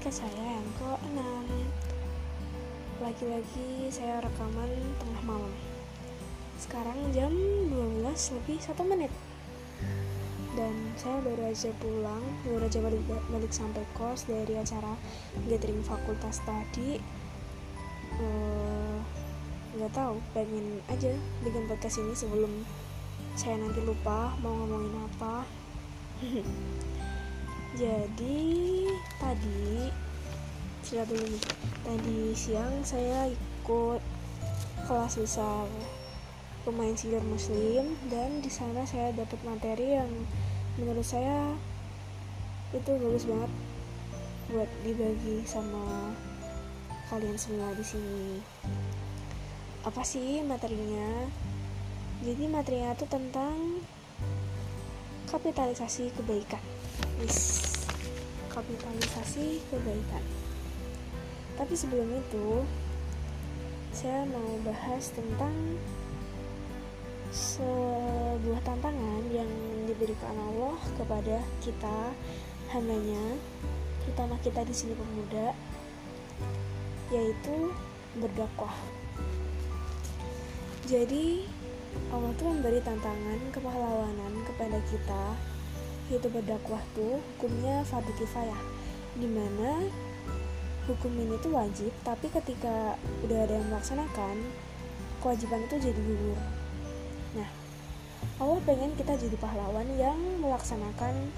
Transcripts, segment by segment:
podcast saya yang ke-6 Lagi-lagi saya rekaman tengah malam. Sekarang jam 12 lebih 1 menit. Dan saya baru aja pulang Baru aja balik, balik sampai kos dari acara gathering fakultas tadi. Uh, Gak tahu, pengen aja bikin podcast ini sebelum saya nanti lupa mau ngomongin apa jadi tadi dulu nih tadi siang saya ikut kelas besar pemain sigar muslim dan di sana saya dapat materi yang menurut saya itu bagus banget buat dibagi sama kalian semua di sini. Apa sih materinya? Jadi materinya itu tentang kapitalisasi kebaikan. Wis, kapitalisasi kebaikan. Tapi sebelum itu saya mau bahas tentang sebuah tantangan yang diberikan Allah kepada kita hambanya terutama kita di sini pemuda yaitu berdakwah. Jadi Allah tuh memberi tantangan kepahlawanan kepada kita. Yaitu berdakwah tuh hukumnya fardu kifayah di mana hukum ini tuh wajib tapi ketika udah ada yang melaksanakan kewajiban itu jadi gugur. Nah Allah pengen kita jadi pahlawan yang melaksanakan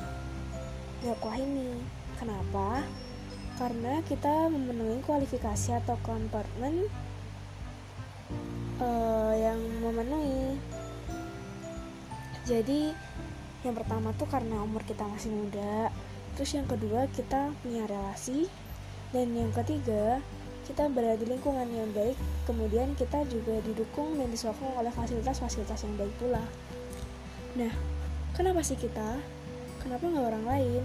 dakwah ini. Kenapa? Karena kita memenuhi kualifikasi atau kompartmen uh, yang memenuhi jadi yang pertama tuh karena umur kita masih muda terus yang kedua kita punya relasi dan yang ketiga kita berada di lingkungan yang baik kemudian kita juga didukung dan disokong oleh fasilitas-fasilitas yang baik pula. Nah kenapa sih kita? Kenapa nggak orang lain?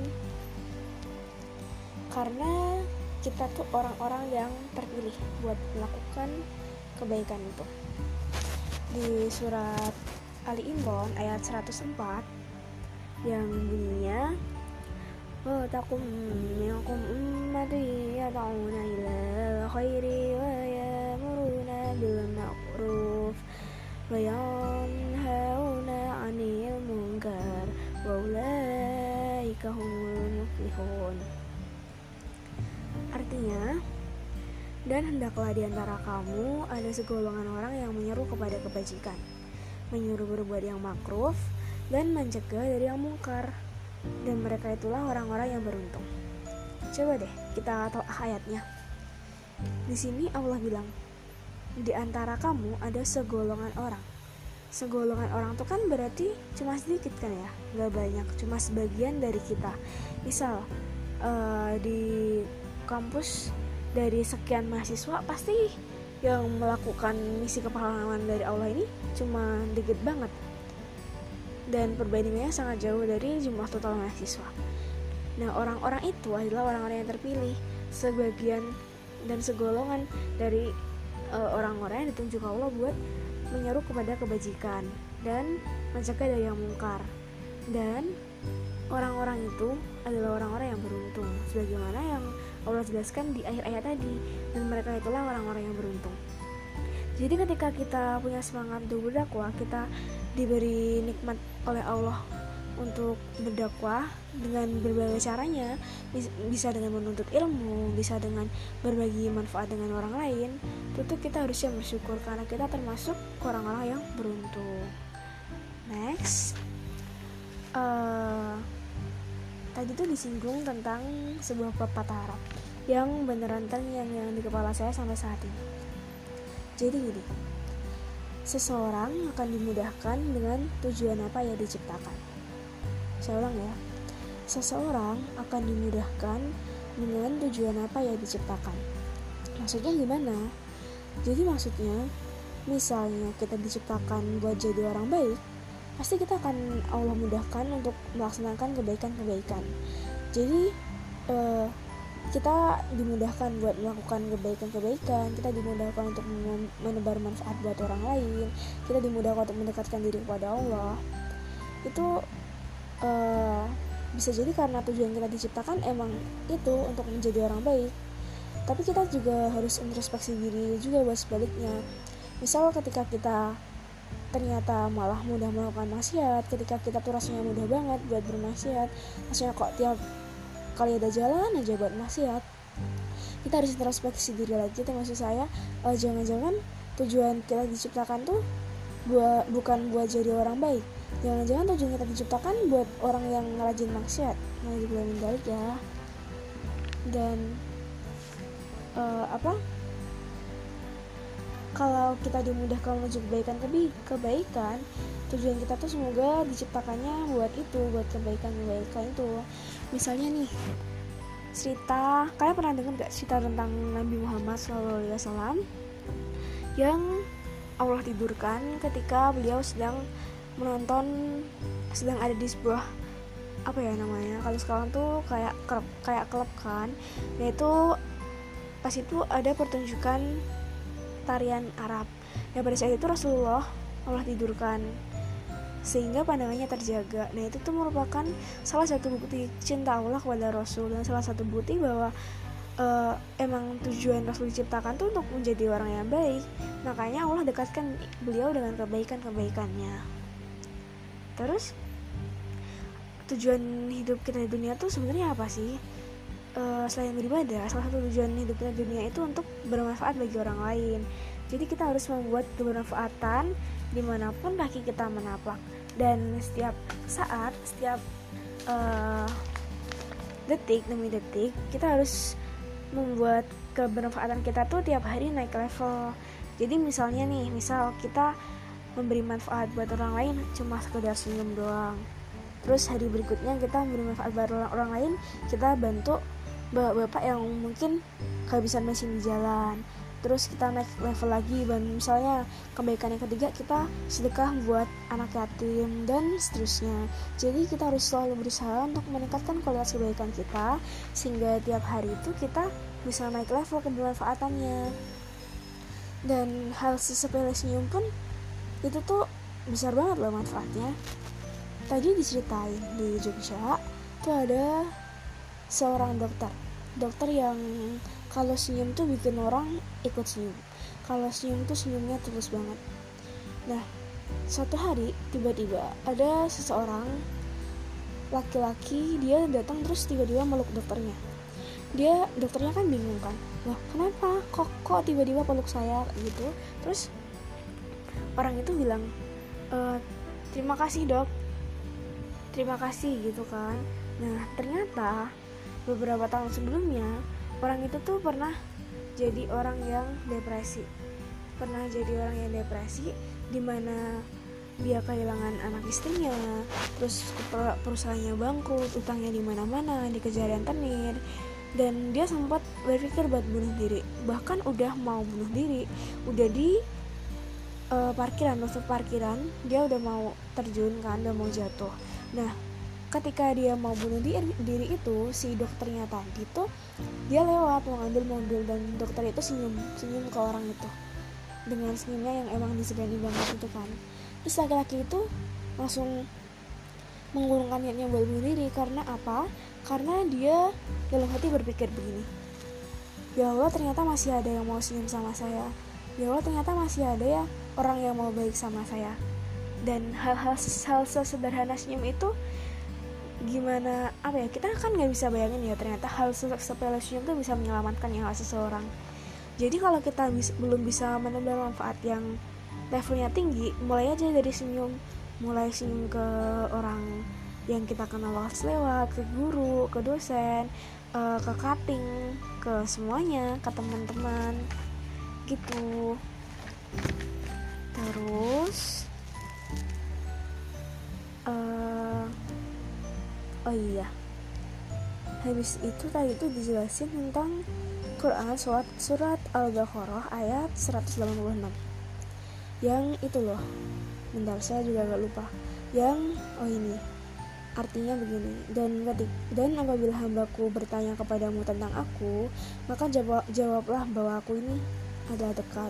Karena kita tuh orang-orang yang terpilih buat melakukan kebaikan itu. Di surat Ali Imran ayat 104 yang bunyinya ila khairi wa yamuruna bil ma'ruf wa yanhauna 'anil munkar wa ulaika humul muflihun. Artinya dan hendaklah di antara kamu ada segolongan orang yang menyeru kepada kebajikan, menyuruh berbuat yang makruf, dan mencegah dari yang mungkar. Dan mereka itulah orang-orang yang beruntung. Coba deh kita tahu ayatnya. Di sini Allah bilang, di antara kamu ada segolongan orang. Segolongan orang itu kan berarti cuma sedikit kan ya, nggak banyak, cuma sebagian dari kita. Misal uh, di kampus dari sekian mahasiswa pasti yang melakukan misi kepahlawanan dari Allah ini cuma dikit banget dan perbandingannya sangat jauh dari jumlah total mahasiswa. Nah, orang-orang itu adalah orang-orang yang terpilih, sebagian dan segolongan dari uh, orang-orang yang ditunjuk Allah buat menyeru kepada kebajikan dan mencegah dari yang mungkar. Dan orang-orang itu adalah orang-orang yang beruntung, sebagaimana yang Allah jelaskan di akhir ayat tadi dan mereka itulah orang-orang yang beruntung. Jadi ketika kita punya semangat untuk berdakwah kita diberi nikmat oleh Allah untuk berdakwah dengan berbagai caranya bisa dengan menuntut ilmu bisa dengan berbagi manfaat dengan orang lain tentu kita harusnya bersyukur karena kita termasuk orang-orang yang beruntung. Next uh, tadi tuh disinggung tentang sebuah pepatah Arab yang beneran terngiang yang di kepala saya sampai saat ini. Jadi gini, seseorang akan dimudahkan dengan tujuan apa yang diciptakan. Saya ulang ya, seseorang akan dimudahkan dengan tujuan apa yang diciptakan. Maksudnya gimana? Jadi maksudnya, misalnya kita diciptakan buat jadi orang baik, pasti kita akan Allah mudahkan untuk melaksanakan kebaikan-kebaikan. Jadi uh, kita dimudahkan buat melakukan kebaikan-kebaikan, kita dimudahkan untuk menebar manfaat buat orang lain, kita dimudahkan untuk mendekatkan diri kepada Allah. Itu uh, bisa jadi karena tujuan kita diciptakan emang itu untuk menjadi orang baik tapi kita juga harus introspeksi diri juga buat sebaliknya misal ketika kita ternyata malah mudah melakukan maksiat. Ketika kita tuh rasanya mudah banget buat bermaksiat rasanya kok tiap kali ada jalan aja buat maksiat. Kita harus introspeksi diri lagi termasuk saya. Uh, jangan-jangan tujuan kita diciptakan tuh buat bukan buat jadi orang baik. Jangan-jangan tujuan kita diciptakan buat orang yang rajin maksiat. Nah juga balik ya. Dan uh, apa kalau kita dimudahkan menuju kebaikan kebi kebaikan tujuan kita tuh semoga diciptakannya buat itu buat kebaikan kebaikan itu. Misalnya nih cerita kalian pernah dengar gak cerita tentang Nabi Muhammad SAW yang Allah tidurkan ketika beliau sedang menonton sedang ada di sebuah apa ya namanya kalau sekarang tuh kayak klub kayak klub kan. Yaitu pas itu ada pertunjukan tarian Arab. Dan pada saat itu Rasulullah Allah tidurkan sehingga pandangannya terjaga. Nah itu tuh merupakan salah satu bukti cinta Allah kepada Rasul dan salah satu bukti bahwa uh, emang tujuan Rasul diciptakan tuh untuk menjadi orang yang baik. Makanya Allah dekatkan beliau dengan kebaikan-kebaikannya. Terus tujuan hidup kita di dunia tuh sebenarnya apa sih uh, selain beribadah salah satu tujuan hidup kita dunia itu untuk bermanfaat bagi orang lain. Jadi kita harus membuat kebermanfaatan di mana pun kaki kita menapak. Dan setiap saat setiap uh, detik demi detik kita harus membuat kebermanfaatan kita tuh tiap hari naik level. Jadi misalnya nih misal kita memberi manfaat buat orang lain cuma sekedar senyum doang. Terus hari berikutnya kita memberi manfaat buat orang lain kita bantu bapak-bapak yang mungkin kehabisan mesin di jalan. Terus kita naik level lagi dan misalnya kebaikan yang ketiga kita sedekah buat anak yatim dan seterusnya. Jadi kita harus selalu berusaha untuk meningkatkan kualitas kebaikan kita sehingga tiap hari itu kita bisa naik level kebermanfaatannya. Dan hal sesepele senyum pun itu tuh besar banget loh manfaatnya. Tadi diceritain di Jogja tuh ada seorang dokter. Dokter yang kalau senyum tuh bikin orang ikut senyum. Kalau senyum tuh senyumnya tulus banget. Nah suatu hari tiba-tiba ada seseorang laki-laki dia datang terus tiba-tiba meluk dokternya. Dia dokternya kan bingung kan wah kenapa? Kok kok tiba-tiba peluk saya? gitu. Terus orang itu bilang e, terima kasih dok. Terima kasih gitu kan. Nah ternyata beberapa tahun sebelumnya orang itu tuh pernah jadi orang yang depresi. Pernah jadi orang yang depresi di mana dia kehilangan anak istrinya terus perusahaannya bangkrut utangnya di mana-mana dikejar rentenir dan dia sempat berpikir buat bunuh diri. Bahkan udah mau bunuh diri udah di uh, parkiran masuk parkiran dia udah mau terjun kan udah mau jatuh. Nah ketika dia mau bunuh diri, diri itu si dokternya tadi tuh dia lewat mau ngambil mobil dan dokter itu senyum senyum ke orang itu. Dengan senyumnya yang emang disegani banget itu kan. Terus laki-laki itu langsung mengurungkan niatnya buat bunuh diri. Karena apa? Karena dia dalam hati berpikir begini. Ya Allah ternyata masih ada yang mau senyum sama saya. Ya Allah ternyata masih ada ya orang yang mau baik sama saya. Dan hal-hal hal sesederhana senyum itu gimana apa ya kita kan nggak bisa bayangin ya ternyata hal sepele senyum itu bisa menyelamatkan nyawa seseorang. Jadi kalau kita bis, belum bisa menemukan manfaat yang levelnya tinggi mulai aja dari senyum. Mulai senyum ke orang yang kita kenal lewat lewat ke guru ke dosen uh, ke cutting ke semuanya ke teman-teman. Gitu. Terus uh, oh iya. Habis itu tadi itu dijelasin tentang Quran surat, surat Al-Baqarah ayat 186 yang itu loh. Bentar saya juga gak lupa. Yang oh ini. Artinya begini. Dan ketik dan apabila hambaku bertanya kepadamu tentang aku maka jawab, jawablah bahwa aku ini adalah dekat.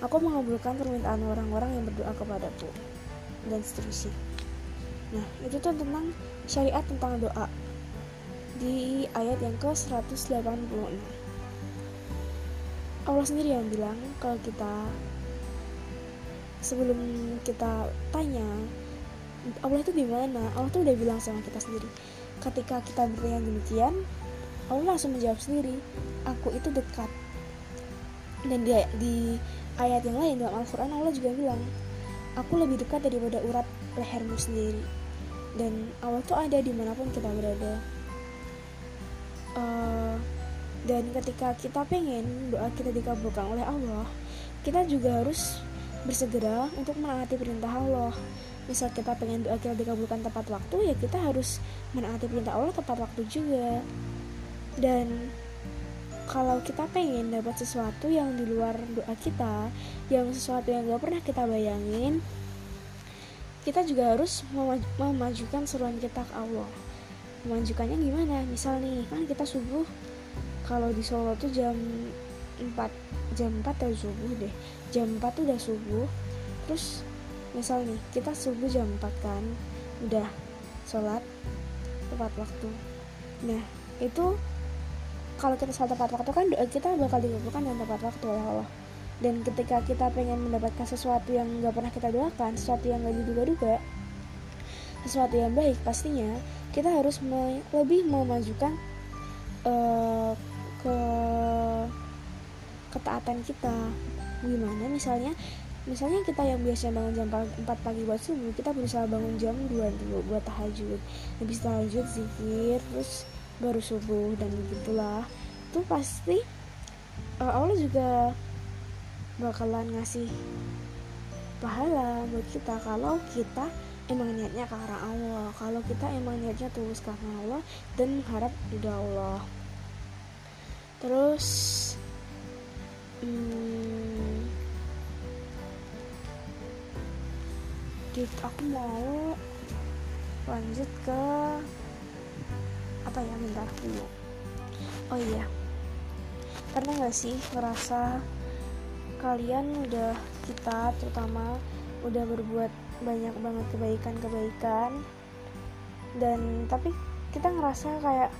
Aku mengabulkan permintaan orang-orang yang berdoa kepadaku. Dan seterusnya. Nah, itu tuh tentang syariat tentang doa. Di ayat yang ke-186. Allah sendiri yang bilang kalau kita sebelum kita tanya Allah itu di mana? Allah tuh udah bilang sama kita sendiri. Ketika kita bertanya demikian Allah langsung menjawab sendiri aku itu dekat. Dan di, di ayat yang lain dalam Al-Quran Allah juga bilang aku lebih dekat daripada urat lehermu sendiri dan Allah tuh ada di mana pun kita berada. Uh, dan ketika kita pengen doa kita dikabulkan oleh Allah kita juga harus bersegera untuk menaati perintah Allah. Misal kita pengen doa kita dikabulkan tepat waktu ya kita harus menaati perintah Allah tepat waktu juga. Dan kalau kita pengen dapat sesuatu yang di luar doa kita yang sesuatu yang gak pernah kita bayangin kita juga harus memajukan seruan kita ke Allah. Memajukannya gimana? Misal nih kan kita subuh kalau di Solo tuh jam 4 jam 4 atau subuh deh. Jam 4 tuh udah subuh terus misal nih kita subuh jam 4 kan udah sholat tepat waktu. Nah itu kalau kita sholat tepat waktu kan doa kita bakal dikabulkan dengan tepat waktu oleh Allah dan ketika kita pengen mendapatkan sesuatu yang nggak pernah kita doakan sesuatu yang gak diduga-duga sesuatu yang baik pastinya kita harus me lebih memajukan uh, ke ketaatan kita. Gimana? Misalnya misalnya kita yang biasanya bangun jam 4 pagi buat subuh kita berusaha bangun jam 2 dulu buat tahajud. Habis tahajud zikir terus baru subuh dan begitulah. Itu pasti uh, Allah juga bakalan ngasih pahala buat kita kalau kita emang niatnya ke arah Allah kalau kita emang niatnya tulus karena Allah dan mengharap ridha Allah. Terus hmm, aku mau lanjut ke apa ya bentar dulu. Oh iya pernah gak sih ngerasa kalian udah kita terutama udah berbuat banyak banget kebaikan-kebaikan. Dan tapi kita ngerasa kayak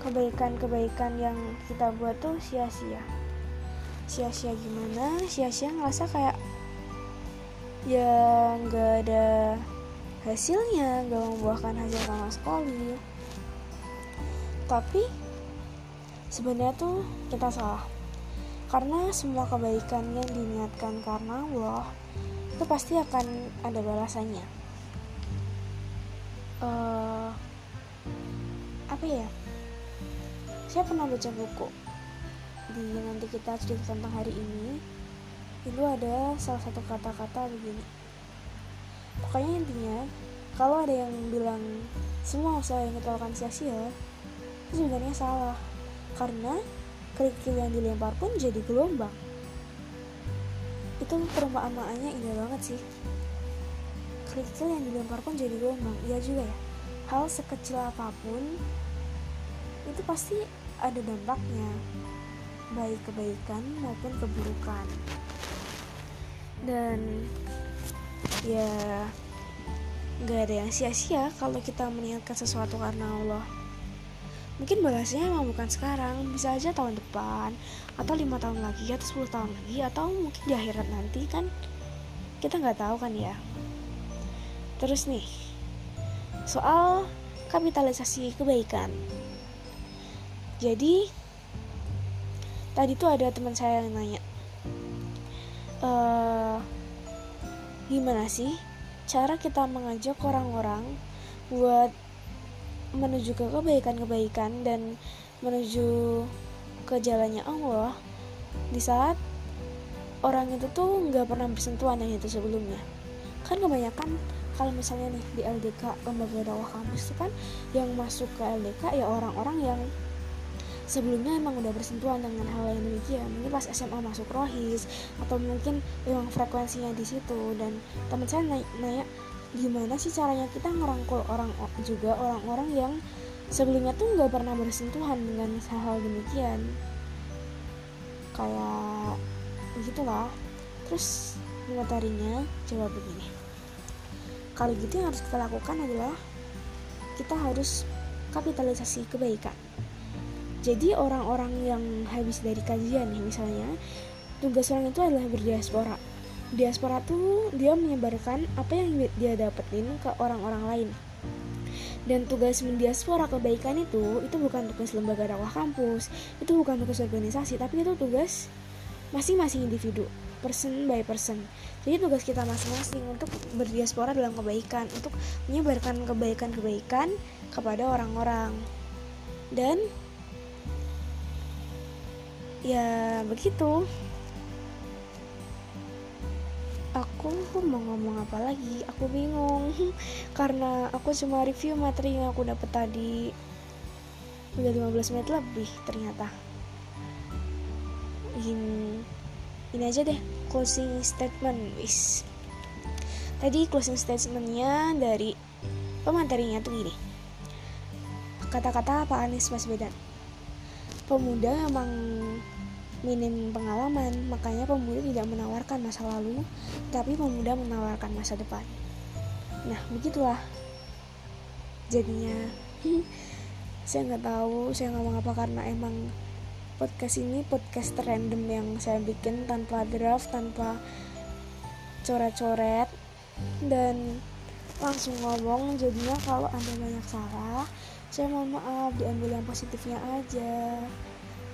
kebaikan-kebaikan yang kita buat tuh sia-sia. Sia-sia gimana? Sia-sia ngerasa kayak ya nggak ada hasilnya nggak membuahkan hasil sama sekali. Tapi sebenarnya tuh kita salah karena semua kebaikan yang diniatkan karena Allah itu pasti akan ada balasannya. Uh, apa ya? Saya pernah baca buku di nanti kita cerita tentang hari ini. Itu ada salah satu kata-kata begini. Pokoknya intinya kalau ada yang bilang semua usaha yang kita lakukan sia-sia itu sebenarnya salah. Karena kerikil yang dilempar pun jadi gelombang. Itu perumpamaannya indah banget sih. Kerikil yang dilempar pun jadi gelombang iya juga ya. Hal sekecil apa pun itu pasti ada dampaknya. Baik kebaikan maupun keburukan. Dan ya gak ada yang sia-sia kalau kita meniatkan sesuatu karena Allah mungkin balasnya emang bukan sekarang bisa aja tahun depan atau lima tahun lagi atau 10 tahun lagi atau mungkin di akhirat nanti kan? Kita nggak tahu kan ya. Terus nih soal kapitalisasi kebaikan. Jadi tadi tuh ada teman saya yang nanya e, gimana sih cara kita mengajak orang-orang buat menuju ke kebaikan-kebaikan dan menuju ke jalannya Allah di saat orang itu tuh nggak pernah bersentuhan yang itu sebelumnya. Kan kebanyakan kalau misalnya nih di LDK lembaga dakwah kampus itu kan yang masuk ke LDK ya orang-orang yang sebelumnya emang udah bersentuhan dengan hal yang demikian. Mungkin pas SMA masuk rohis atau mungkin memang frekuensinya di situ dan teman saya nanya, nanya gimana sih caranya kita ngerangkul orang juga orang-orang yang sebelumnya tuh nggak pernah bersentuhan dengan hal-hal demikian. Kayak begitulah. Terus materinya jawab begini. Kalau gitu yang harus kita lakukan adalah kita harus kapitalisasi kebaikan. Jadi orang-orang yang habis dari kajian misalnya tugas orang itu adalah berdiaspora diaspora tuh dia menyebarkan apa yang dia dapetin ke orang-orang lain. Dan tugas mendiaspora kebaikan itu itu bukan tugas lembaga dakwah kampus itu bukan tugas organisasi tapi itu tugas masing-masing individu person by person. Jadi tugas kita masing-masing untuk berdiaspora dalam kebaikan untuk menyebarkan kebaikan-kebaikan kepada orang-orang. Dan ya begitu aku mau ngomong apa lagi? Aku bingung. Karena aku cuma review materi yang aku dapat tadi. Udah 15 menit lebih ternyata. Ini ini aja deh closing statement. Wis. Tadi closing statementnya dari pematerinya tuh gini. Kata-kata Pak Anies Baswedan pemuda emang minim pengalaman, makanya pemuda tidak menawarkan masa lalu, tapi pemuda menawarkan masa depan. Nah, begitulah. Jadinya, saya nggak tahu saya ngomong apa karena emang podcast ini podcast random yang saya bikin tanpa draft, tanpa coret-coret dan langsung ngomong jadinya kalau ada banyak salah saya mohon maaf diambil yang positifnya aja